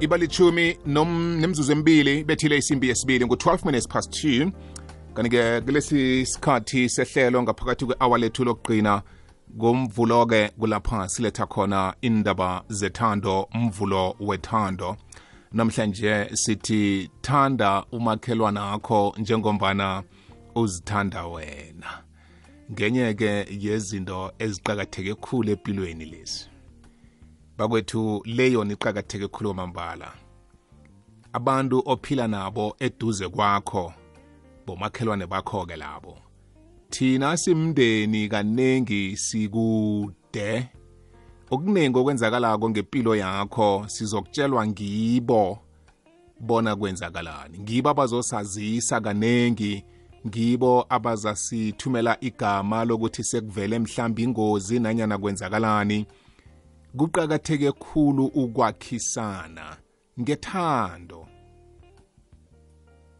ibalichumi nemzuzu emibili bethile isimbi yesibili ngu-12 minutes past 2 kanti-ke kulesi sikhathi sehlelo ngaphakathi kwe-awa lethu lokugqina ngomvulo-ke kulapha siletha khona indaba zethando mvulo wethando. Namhlanje sithi thanda umakhelwana akho njengombana uzithanda wena. Ngenye-ke yezinto eziqakatheke khulu empilweni lezi. Bakwethu leyona iqakatheke khulu kwamambala. Abantu ophila nabo eduze kwakho bomakhelwane bakho-ke labo. Thina simndeni kaningi sikude. Okuningi okwenzakalako ngempilo yakho sizokutshelwa ngibo. Bona kwenzakalani? Ngibo abazosazisa kanengi ngibo abazasithumela igama lokuthi sekuvele mhlambi ingozi nanyana kwenzakalani? Kuqakatheke khulu ukwakhisana ngethando.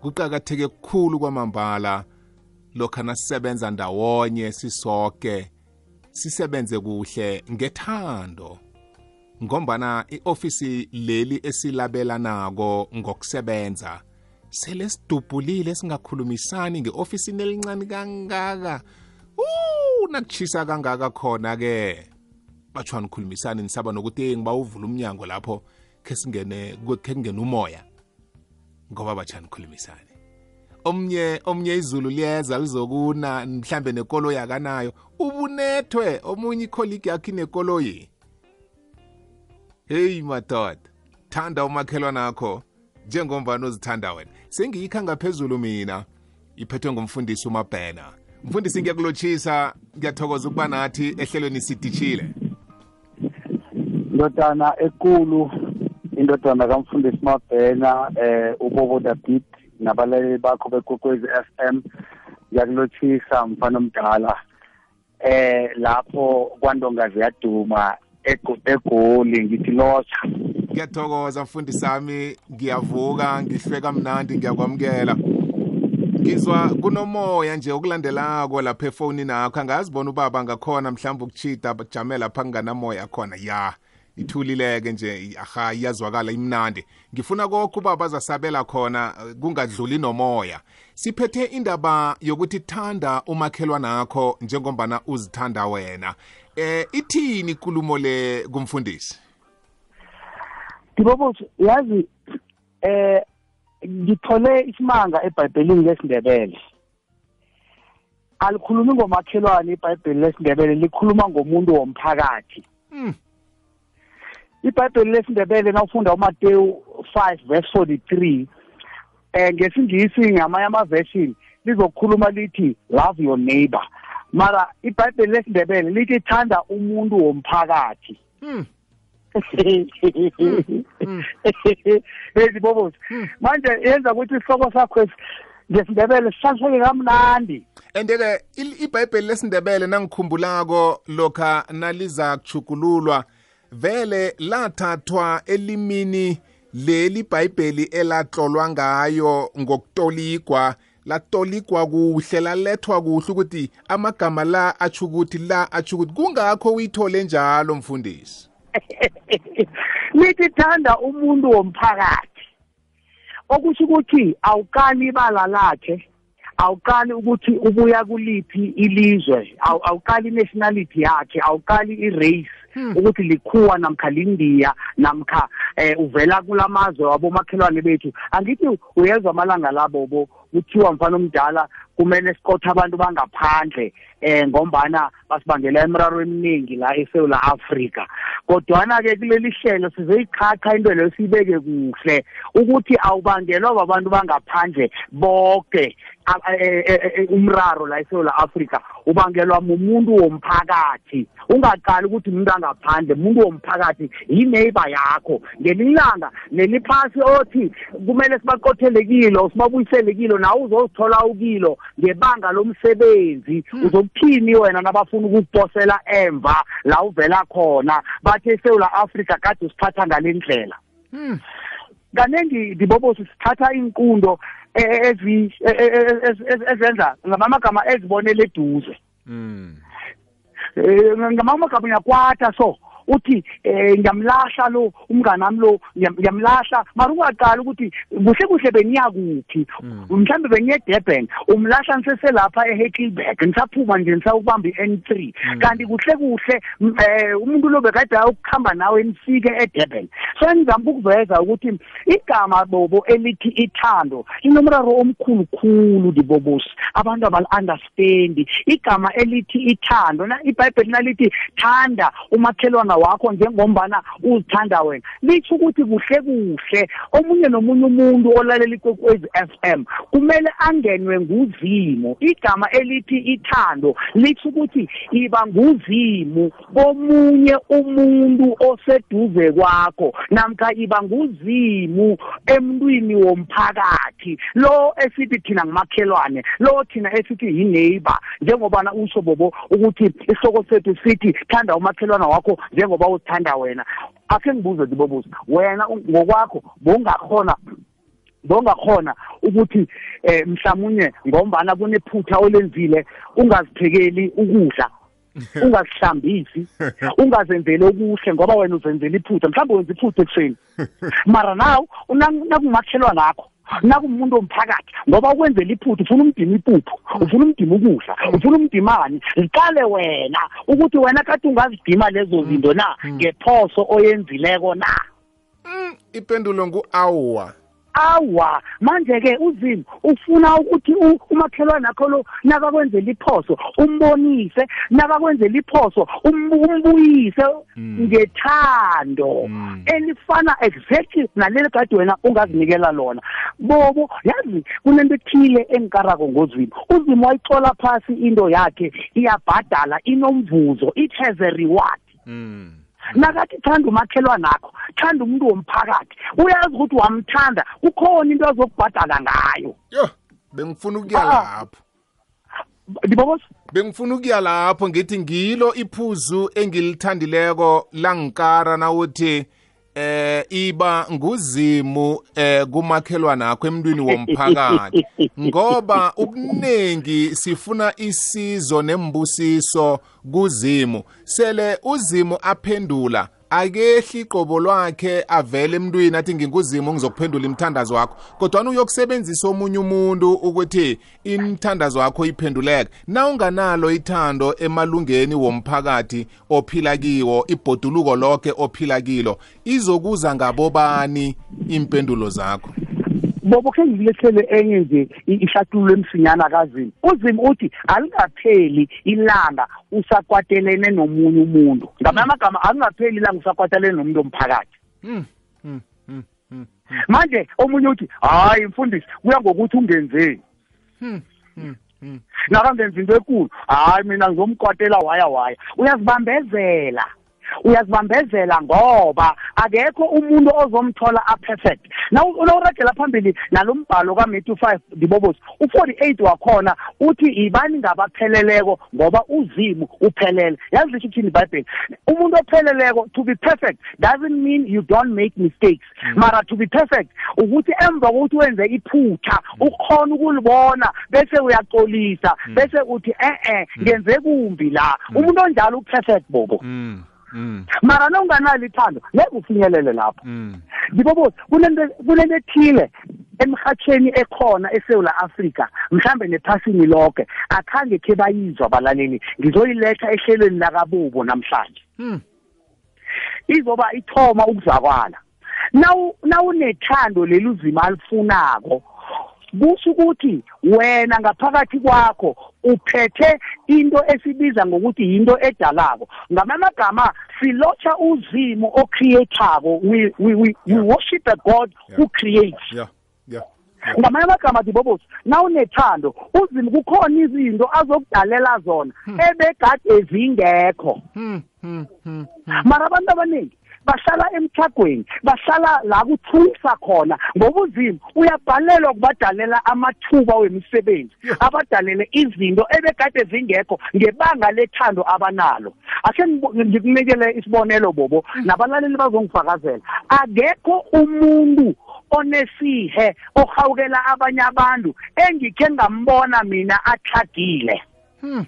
Kuqakatheke khulu kwamambala lokho nasisebenza ndawonye sisoke sisebenze kuhle ngethando. Ngombana iofisi leli esilabelanako ngokusebenza sele sidubhulile singakhulumisani ngeofisini elincane kangaka. Uh nakuchisa kangaka khona ke bathiwa nikhulumisani nisaba nokuthi ngibawuvula umnyango lapho khe singene khe kungena umoya. Ngoba batsha nikhulumisani omnye omnye izulu liyeza lizokuna mhlambe nekoloyi akanayo. Ubunethwe omunye ikholigi yakhe inekoloyi. Heyi madoda thanda umakhelwana akho njengombani ozithanda wena. Sengiyikha ngaphezulu mina. Iphethwe ngumfundisi umabhena. Mfundisi ngiyakulotshisa. Ngiyathokoza ukuba nathi ehlelweni sidishile. Indodana ekulu indodana kamfundisi mabhena eh ubobo david nabalaleli bakho bekwekwezi FM ngiyakulotshisa mfana omdala. Eh lapho kwandongazi yaduma egoli ngithi lotsha ngiyathokoza mfundisi sami ngiyavuka ngihlweka mnandi ngiyakwamukela. Ngizwa kunomoya nje okulandelako lapha efonini akho angazibona ubaba ngakhona mhlawumbe ukuchita jame lapha kunganamoya khona ya. Ithulileke nje aha iyazwakala imnandi. Ngifuna kokho ubaba azasabela khona kungadluli nomoya. Siphethe indaba yokuthi thanda umakhelwana akho njengombana uzithanda wena. Eh ithini ikulumo le kumfundisi? Dibobosi yazi eh ngithole isimanga eBhayibhelini lesindebele. Alikhulumi ngomakhelwane iBhayibheli lesindebele likhuluma ngomuntu womphakathi. Mm. iBhayibheli lesindebele nawufunda uMateyu 5 verse 43 eh ngesingisi ngamanye ama-version lizokhuluma lithi love your neighbor. Mara iBhayibheli lesindebele lithi thanda umuntu womphakathi. Mm. ezibobozi manje yenza ukuthi isihloko sakho ngesindebele sihlaliseke kamnandi. And-ke ibhayibheli lesindebele nangikhumbulako lokha naliza kuchugululwa vele lathathwa elimini leli bhayibheli elatlolwa ngayo ngokutolikwa. Latolikwa kuhle lalethwa kuhle ukuthi amagama la atsho ukuthi la atsho ukuthi kungakho uyithole njalo mfundisi. Lithi thanda umuntu womphakathi. Okusho ukuthi awukali ibala lakhe awuqali ukuthi ubuya kuliphi ilizwe awuqali nationality yakhe awuqali irace. Ukuthi likhuwa namkha lindiya namkha eh uvela kulamazwe wabomakhelwane bethu. Angithi uyezwa amalanga labo bo kuthiwa mfana omdala kumele siqothe abantu bangaphandle eh ngombana basibangela emiraro eminingi la eSouth Africa kodwana ke kuleli hlelo sizoyichacha into leyo sibeke kuhle ukuthi awubangelwa babantu bangaphandle bonke umraro la eSouth Africa ubangelwa mumuntu womphakathi. Ungaqali ukuthi umuntu angaphandle umuntu womphakathi yineighbor yakho. Ngelilanga neliphasi othi kumele sibaqothele kilo sibabuyisele kilo nawe uzozithola ukilo ngebanga lomsebenzi. Uzokuthini wena nabafuna ukukupostela emva la uvela khona? Bathi eSouth Africa kade usiphatha ngalendlela kaningi dibobosi sithatha inqundo ezi ezenza ngamagama ezibonele eduze. Mm. ngamagama uyakwata so uthi eh ngiyamlahla lo umngane wami lo ngiyam- ngiyamlahla. Mara ungaqala ukuthi kuhle kuhle beniya kuphi mhlambe beniye Durban umlahla niseselapha eHackleback nisaphuma nje nisawubamba iN3 kanti kuhle kuhle eh umuntu lo bekade ukukhamba nawe nifike eDurban. So ngizama ukuveza ukuthi igama bobo elithi ithando linomraro omkhulu khulu dibobosi abantu abali-understandi. Igama elithi ithando na ibhayibheli nalithi thanda umakhelwana wakho njengombana uzithanda wena. Litsho ukuthi kuhle kuhle. Omunye nomunye umuntu olalela ikwekwezi FM kumele angenwe nguzimu. Igama elithi ithando litsho ukuthi iba nguzimu komunye umuntu oseduze kwakho namkha iba nguzimu emntwini womphakathi. Lo esithi thina ngumakhelwane lo thina esithi yi-neighbor. Njengobana usho bobo ukuthi isihloko sethu sithi thanda umakhelwane wakho njengoba uzithanda wena akhe ngibuze dibobuza wena ngokwakho bowungakhona bowungakhona ukuthi eh mhlawumunye ngombana kunephutha olenzile ungaziphekeli ukudla ungazihlambisi ungazenzeli okuhle ngoba wena uzenzela iphutha mhlawumbe wenza iphutha ekuseni. Mara naw nakumakhelwa nakho nakumuntu womphakathi ngoba ukwenzela iphutha ufuna umdima ipuphu ufuna umdima ukudla ufuna umdimani ziqale wena ukuthi wena kade ungazidima lezo zinto na? Ngephoso oyenzileko na? Ipendulo ngu-awa. Awa manje-ke uzimu ufuna ukuthi umakhelwane akho lo nakakwenzela iphoso umbonise nakakwenzela iphoso umbu- umbuyise ngethando Mm. elifana exactly naleli kade wena ungazinikela lona bobo yazi kunento ethile engikarako ngozimu uzimu wayithola phasi into yakhe iyabhadala inomvuzo it has a reward Mm. Nakathi thanda umakhelwane akho thanda umuntu womphakathi uyazi ukuthi wamthanda kukhona into azokubhadala ngayo. Yo bengifuna ukuya Ah. lapho. Ndibobos bengifuna ukuya lapho ngithi ngilo iphuzu engilithandileko langikara nawuthi eh iba nguzimu eh kumakhelwana akho emntwini womphakathi. Ngoba ubuningi sifuna isizo nembusiso kuzimu. Sele uzimu aphendula akehli iqobo lwakhe avele emntwini athi nginguzimu ngizokuphendula imithandazo wakho. Kodwana uyokusebenzisa omunye umuntu ukuthi imithandazo yakho iphenduleke. Na unganalo ithando emalungeni womphakathi ophila kiwo ibhoduluko lonke ophila kilo izokuza ngabobani impendulo zakho? Bobo khe ngilethele enye nje ihlathululo emsinyana kazimu. Uzimu uthi alingapheli ilanga usakwatelene nomunye umuntu. Ngamanye amagama alingapheli ilanga usakwatelene nomuntu womphakathi mm, mm, mm, mm, manje omunye uthi hayi mfundisi kuya ngokuthi ungenzeni. Nakangenza into enkulu hayi mina ngizomkwatela waya waya. Uyazibambezela. Uyazibambezela ngoba akekho umuntu ozomthola aperfect. Nawuragela phambili nalo mbhalo kaMatthew 5 dibobosi u48 wakhona uthi ibani ngabapheleleko ngoba uzimu uphelele. Yazi lisho ukuthini iBhayibheli? Umuntu opheleleko to be perfect doesn't mean you don't make mistakes. Mara to be perfect ukuthi emva kokuthi wenze iphutha ukhona ukulibona bese uyaxolisa bese uthi eh eh ngenze kumbi la. Umuntu onjalo uperfect bobo. Mm, mm, mara nonganalo ithando ngeke ufinyelele lapho mm. ngibobothi kunento ethile emhatheni ekhona eSouth Africa mhlambe nephasini lonke akhange khe bayizwa abalaleli ngizoyiletha ehlelweni lakabubo namhlanje Mm. izoba ithoma ukuzwakwala nawu nawunethando leli uzima alifunako kusho ukuthi wena ngaphakathi kwakho uphethe into esibiza ngokuthi yinto edalako. Ngamamagama silotsha uzimo ocreatako we, we, we, we worship a god who creates. Yeah. Yeah. Ngamanye amagama dibobosi nawunethando uzimo kukhona izinto azokudalela zona ebegade zingekho. Mm, mm, mm. mara abantu abaningi bahlala emthagweni bahlala la kuthulisa khona. Ngoba uzimo uyabhalelwa ukubadalela amathuba wemisebenzi abadalele izinto ebekade zingekho ngebanga lethando abanalo. Ase ngikunikele isibonelo bobo nabalaleli bazongifakazela. Akekho umuntu onesihe ohawukela abanye abantu engikhe ngambona mina athagile Hmm.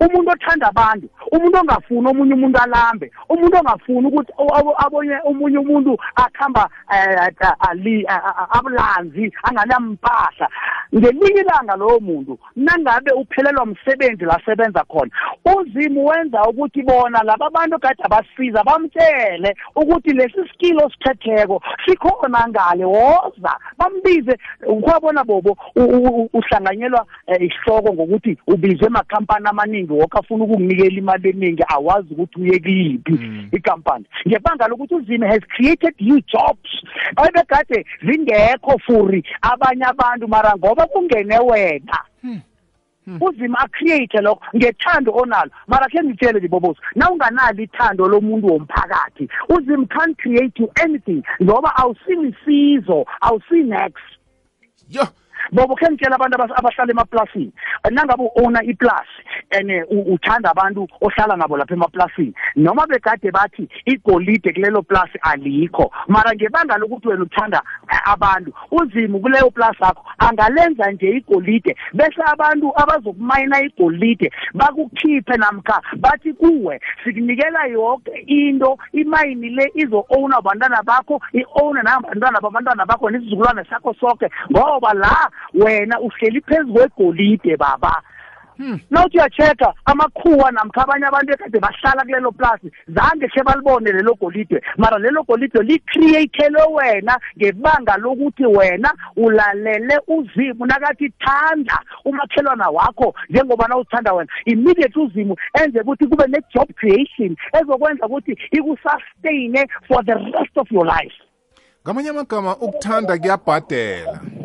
Umuntu othanda abantu umuntu ongafuni omunye umuntu alambe umuntu ongafuni ukuthi abo- abonye omunye umuntu akhamba eh, a- a- abulanzi anganampahla ngelinye ilanga lowo muntu nangabe uphelelwa umsebenzi la sebenza khona uzimu wenza ukuthi bona laba bantu kade abasiza bamtshele ukuthi lesi skill osithetheko sikhona ngale woza bambize. Ukwabona bobo uhlanganyelwa eh, isihloko ngokuthi ubizwe emakhampani amaningi woke afuna ukukunikela imali eningi awazi ukuthi uye kuyiphi ikampani. Ngebanga lokuthi uzime has created new jobs. Ebekade zingekho furi abanye abantu mara ngoba kungene wena. Uzima acreate lokho ngethando onalo. Mara khe ngitshele dibobosi na unganalo ithando lomuntu womphakathi uzim can't create you anything ngoba awusilisizo awusinext. Yo. Bobo khe ngitshela abantu abahlala emaplasini. Nangabe u-owna iplasi and u- uthanda abantu ohlala ngabo lapha emaplasini. Noma begade bathi igolide kulelo plasi alikho. Mara ngebanga lokuthi wena uthanda eh, abantu uzimo kuleyo plasi yakho. Angalenza nje igolide bese abantu abazokumayina igolide bakukhiphe namkha bathi kuwe sikunikela yonke into imayini le izo-owna abantwana bakho i-owne nabantwana babantwana bakho nesizukulwane sakho sonke ngoba la wena uhleli phezu kwegolide baba. Nawuthi uyachecka amakhuwa namkha abanye abantu ekade bahlala kulelo plasi zange khe balibone lelo golide. Mara lelo golide li-createle wena ngebanga lokuthi wena ulalele uzimu nakathi thanda umakhelwana wakho njengoba nawuthanda wena. Immediate uzimu enze ukuthi kube ne-job creation ezokwenza ukuthi ikusustain for the rest of your life. Ngamanye amagama ukuthanda kuyabhadela. Ngi-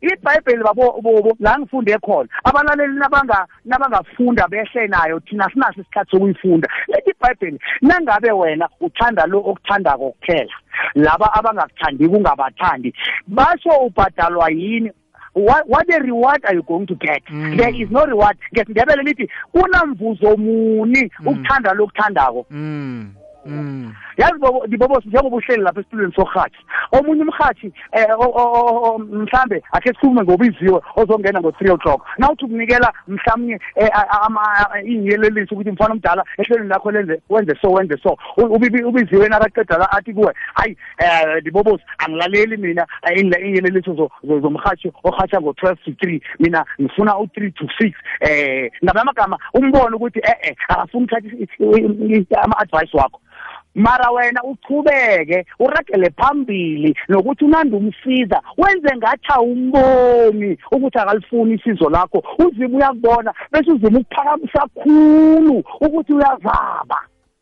ibhayibheli babo bobo la ngifunde khona. Abalaleli nabanga nabangafunda behle nayo thina sinaso isikhathi sokuyifunda. Lethi ibhayibheli nangabe wena uthanda lo okuthandako kuphela laba abangakuthandi kungabathandi basho ubhadalwa yini? What, what the reward are you going to get? Mm. there is no reward. Ngesindebele lithi kunamvuzo muni ukuthanda lokuthandako? Mm mm. Yazi bobo dibobosi njengoba uhleli lapha esitulweni sorhatshi omunye umhatshi eh o- o- mhlambe akhe sikhulume ngobiziwe ozongena ngo-three o'clock. Nawuthi ukunikela mhlawumnye eh, iy'nyeleliso ukuthi mfana omdala ehlelweni lakho lenze wenze so wenze so. Ubiziwe nakaqeda la athi kuwe hayi um angilaleli mina eh, iy'nle- iy'nyeleliso zo- zo- zomhatshi orhatsha ngo-twelve to three. Mina ngifuna u-three to six. Eh ngamanye amagama umbone ukuthi eh-eh akafuni ukuthatha ama-advice wakho. Mara wena uchubeke uragele phambili nokuthi unandi umsiza wenze ngathi awumboni ukuthi akalifuni isizo lakho. Uzima uyakubona bese uzima ukuphakamisa khulu ukuthi uyazaba.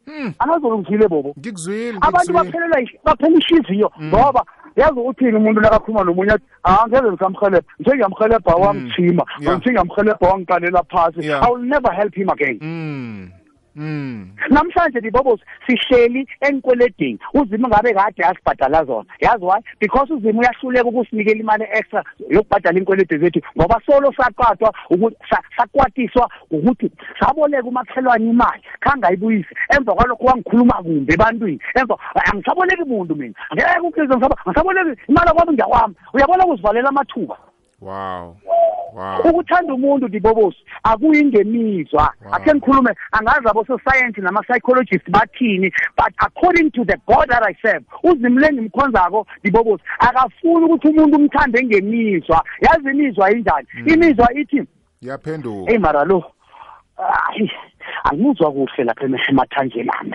Hmm. angazolungile bobo? Ngikuzwile abantu ngikuzwile baphelelwa ish- baphela ihliziyo ngoba yazi uthini umuntu nakakhuluma nomunye athi ah ngeze ngisamhelebha ngithe ngiyamhelebha wangithima Yeah. ngithe ngiyamhelebha wangiqalela phasi. Yeah. i will never help him again. Mm mm namhlanje dibobosi sihleli enkweledeni uzima ngabe kade asibhadala zona. Yazi why? Because uzima uyahluleka ukusinikela imali extra yokubhadala inkwelede zethu ngoba solo saqathwa ukuthi sa- sakwatiswa ukuthi saboleka umakhelwane imali khangayibuyise emva kwalokho wangikhuluma kumbi ebantwini. Emva angisaboleki muntu mina. Ngeke ukhize ngisaboleki imali kwami ngiyakwami. Uyabona ukuzivalela amathuba? Wow. Ukuthanda umuntu dibobosi akuyingemizwa. Wow. akhe ngikhulume angazi abososayensi nama-psychologist bathini but according to the god that i serve uzimle engimkhonzako dibobosi akafuni ukuthi umuntu umthande ngemizwa. Yazi imizwa injani? Imizwa ithi yaphenduka. Eyi mara lo hayi angimuzwa kuhle lapha eme- emathanjeni ami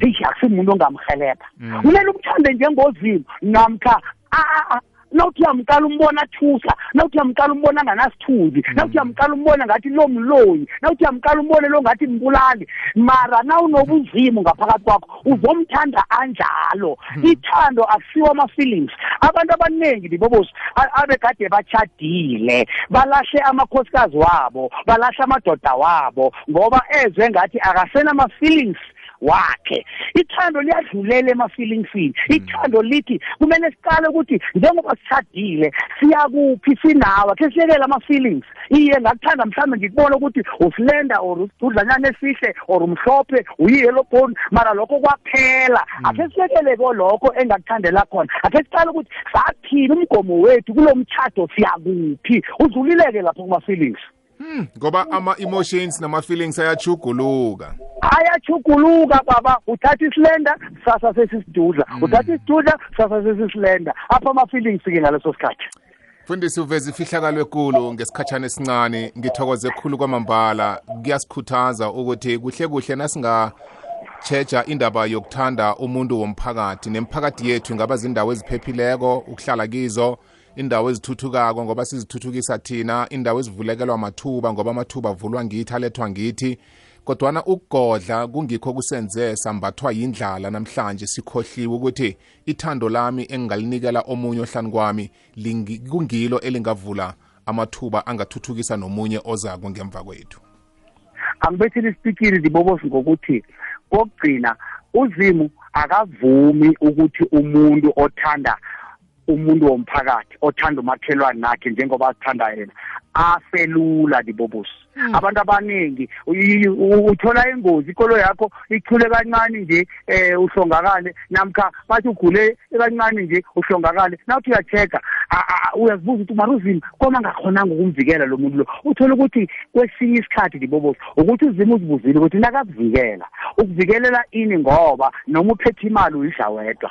eyi akusimuntu ongamhelebha Mm. kumele umthande njengozimo namkha a- a- nawuthi uyamqala umbona athusa nawuthi uyamqala umbona anganasithunzi nawuthi uyamqala umbona ngathi lo mloyi nawuthi uyamqala umbone lo ngathi mbulali. Mara nawunobuzimu ngaphakathi kwakho uzomthanda anjalo. Ithando akusiwo ama-feelings. Abantu abaningi dibobosi a- abegade bachadile balahle amakhosikazi wabo balahle amadoda wabo ngoba ezwe ngathi akasenama-feelings wakhe. Ithando liyadlulela ema-feelingsini ithando lithi kumele siqale ukuthi njengoba sishadile siyakuphi sinawe khe siyekele ama-feelings. Iye ngakuthanda mhlawumbe ngikubona ukuthi usilenda or udlanyana esihle or umhlophe uyiyelo bone mara lokho kwaphela. Akhe siyekele ko lokho engakuthandela khona. Akhe siqale ukuthi sathini umgomo wethu kulo mtshato siyakuphi? Udlulileke lapho kuma-feelings. Ngoba ama-emotions nama-feelings ayachuguluka. Ayachuguluka baba. Uthatha isilenda sasa sesisidudla. Uthatha isidudla sasa sesisilenda. Apha ama-feelings-ke ngaleso sikhathi. Mfundisi uveza ifihlakalo ekulu ngesikhatshana esincane. Ngithokoze khulu kwamambala. Kuyasikhuthaza ukuthi kuhle kuhle nasingatsheja indaba yokuthanda umuntu womphakathi. Nemphakathi yethu ingaba zindawo eziphephileko ukuhlala kizo. Indawo ezithuthukako ngoba sizithuthukisa thina indawo ezivulekelwa mathuba ngoba amathuba avulwa ngithi alethwa ngithi. Kodwana ukugodla kungikho kusenze sambathwa yindlala namhlanje sikhohliwe ukuthi ithando lami engingalinikela omunye ohlani kwami kungilo elingavula amathuba angathuthukisa nomunye ozako ngemva kwethu. Angibethile isipikiri ndibobosi ngokuthi kokugcina uzimu akavumi ukuthi umuntu othanda umuntu womphakathi othanda umakhelwane nakhe njengoba azithanda yena afelula ndibobosi abantu abaningi uyi- u- uthola ingozi ikolo yakho ichule kancane nje eh uhlongakale namkha bathi ugule kancane nje uhlongakale. Nawuthi uyachecka uyazibuza ukuthi maruzima koma ngakhonanga ukumvikela lo muntu lo uthola ukuthi kwesinye isikhathi ndibobosi ukuthi uzima uzibuzile ukuthi nakakuvikela ukuvikelela ini ngoba noma uphethe imali uyidla wedwa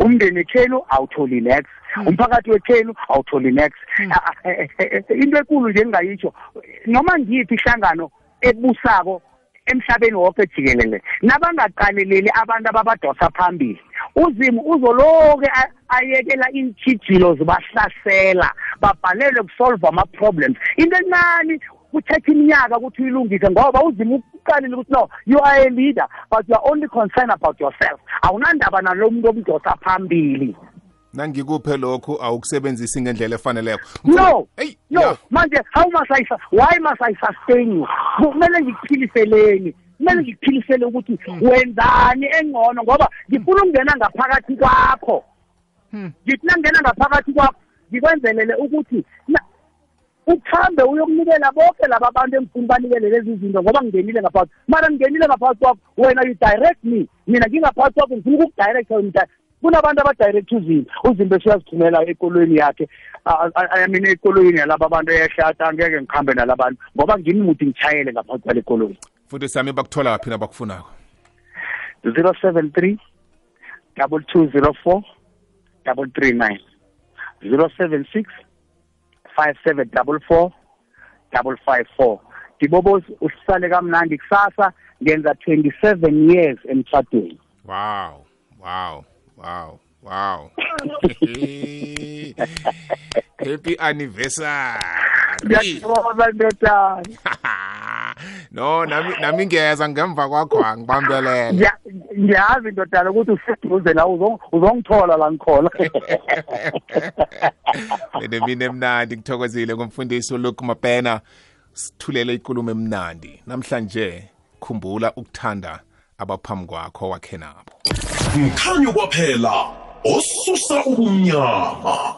umndeni ekhenu awutholi nex umphakathi wekhenu awutholi nex A- a- e- e- e- into ekulu nje engingayitsho noma ngiyiphi ihlangano ebusako emhlabeni wonke jikelele. Nabangaqaleleli abantu ababadosa phambili. Uzimu uzoloke a- ayekela iintshijilo zibahlasela babhalelwe kusolve ama-problems. Into encane kuthetha iminyaka ukuthi uyilungise ngoba uzimu uqalile ukuthi no you are a leader but you are only concerned about yourself. Awunandaba nalo muntu omdosa phambili. Nangikuphe lokhu awukusebenzisi ngendlela efaneleko. No! Hey, no ya. manje how must I why must I sustain you kumele ngikuphiliseleni kumele ngikuphilisele ukuthi wenzani engcono ngoba ngifuna ukungena ngaphakathi kwakho. Ngithi nangena ngaphakathi kwakho ngikwenzelele ukuthi ukhambe uyokunikela bonke laba bantu engifuna banikele lezi zinto ngoba ngingenile ngaphakathi. Mara ngingenile ngaphakathi kwakho wena you direct me. Mina ngingaphakathi kwakho ngifuna ukukudirect wena. Kunabantu abadirect uzimo uzimbe esiyazithumela ekolweni yakhe. A- a- I mean ekolweni yalaba bantu eyahlata angeke ngikhambe nalabantu ngoba ngimi muthi ngitshayele ngaphakathi kwale kolweni mfundisi sami bakuthola phi nabakufunako zero seven three double two zero four double three nine. Zero seven six five seven double four double five four. Ndibobozi usisale kamnandi kusasa ngenza twenty seven years emtshadweni wow wow. Wow wow. Happy anniversary. Ngiyathokoza ndodana no nami nami ngiyeza ngemva kwakho angibambelele. Ngiya- ngiyazi ndodana ukuthi useduze la uzong- uzongithola la ngikhona. Lene mina emnandi ngithokozile ngumfundisi uLuke Mapena. Sithulele ikulumo emnandi. Namhlanje khumbula ukuthanda abaphambi kwakho wakhe nabo. Mkhanyo kwaphela osusa ubumnyama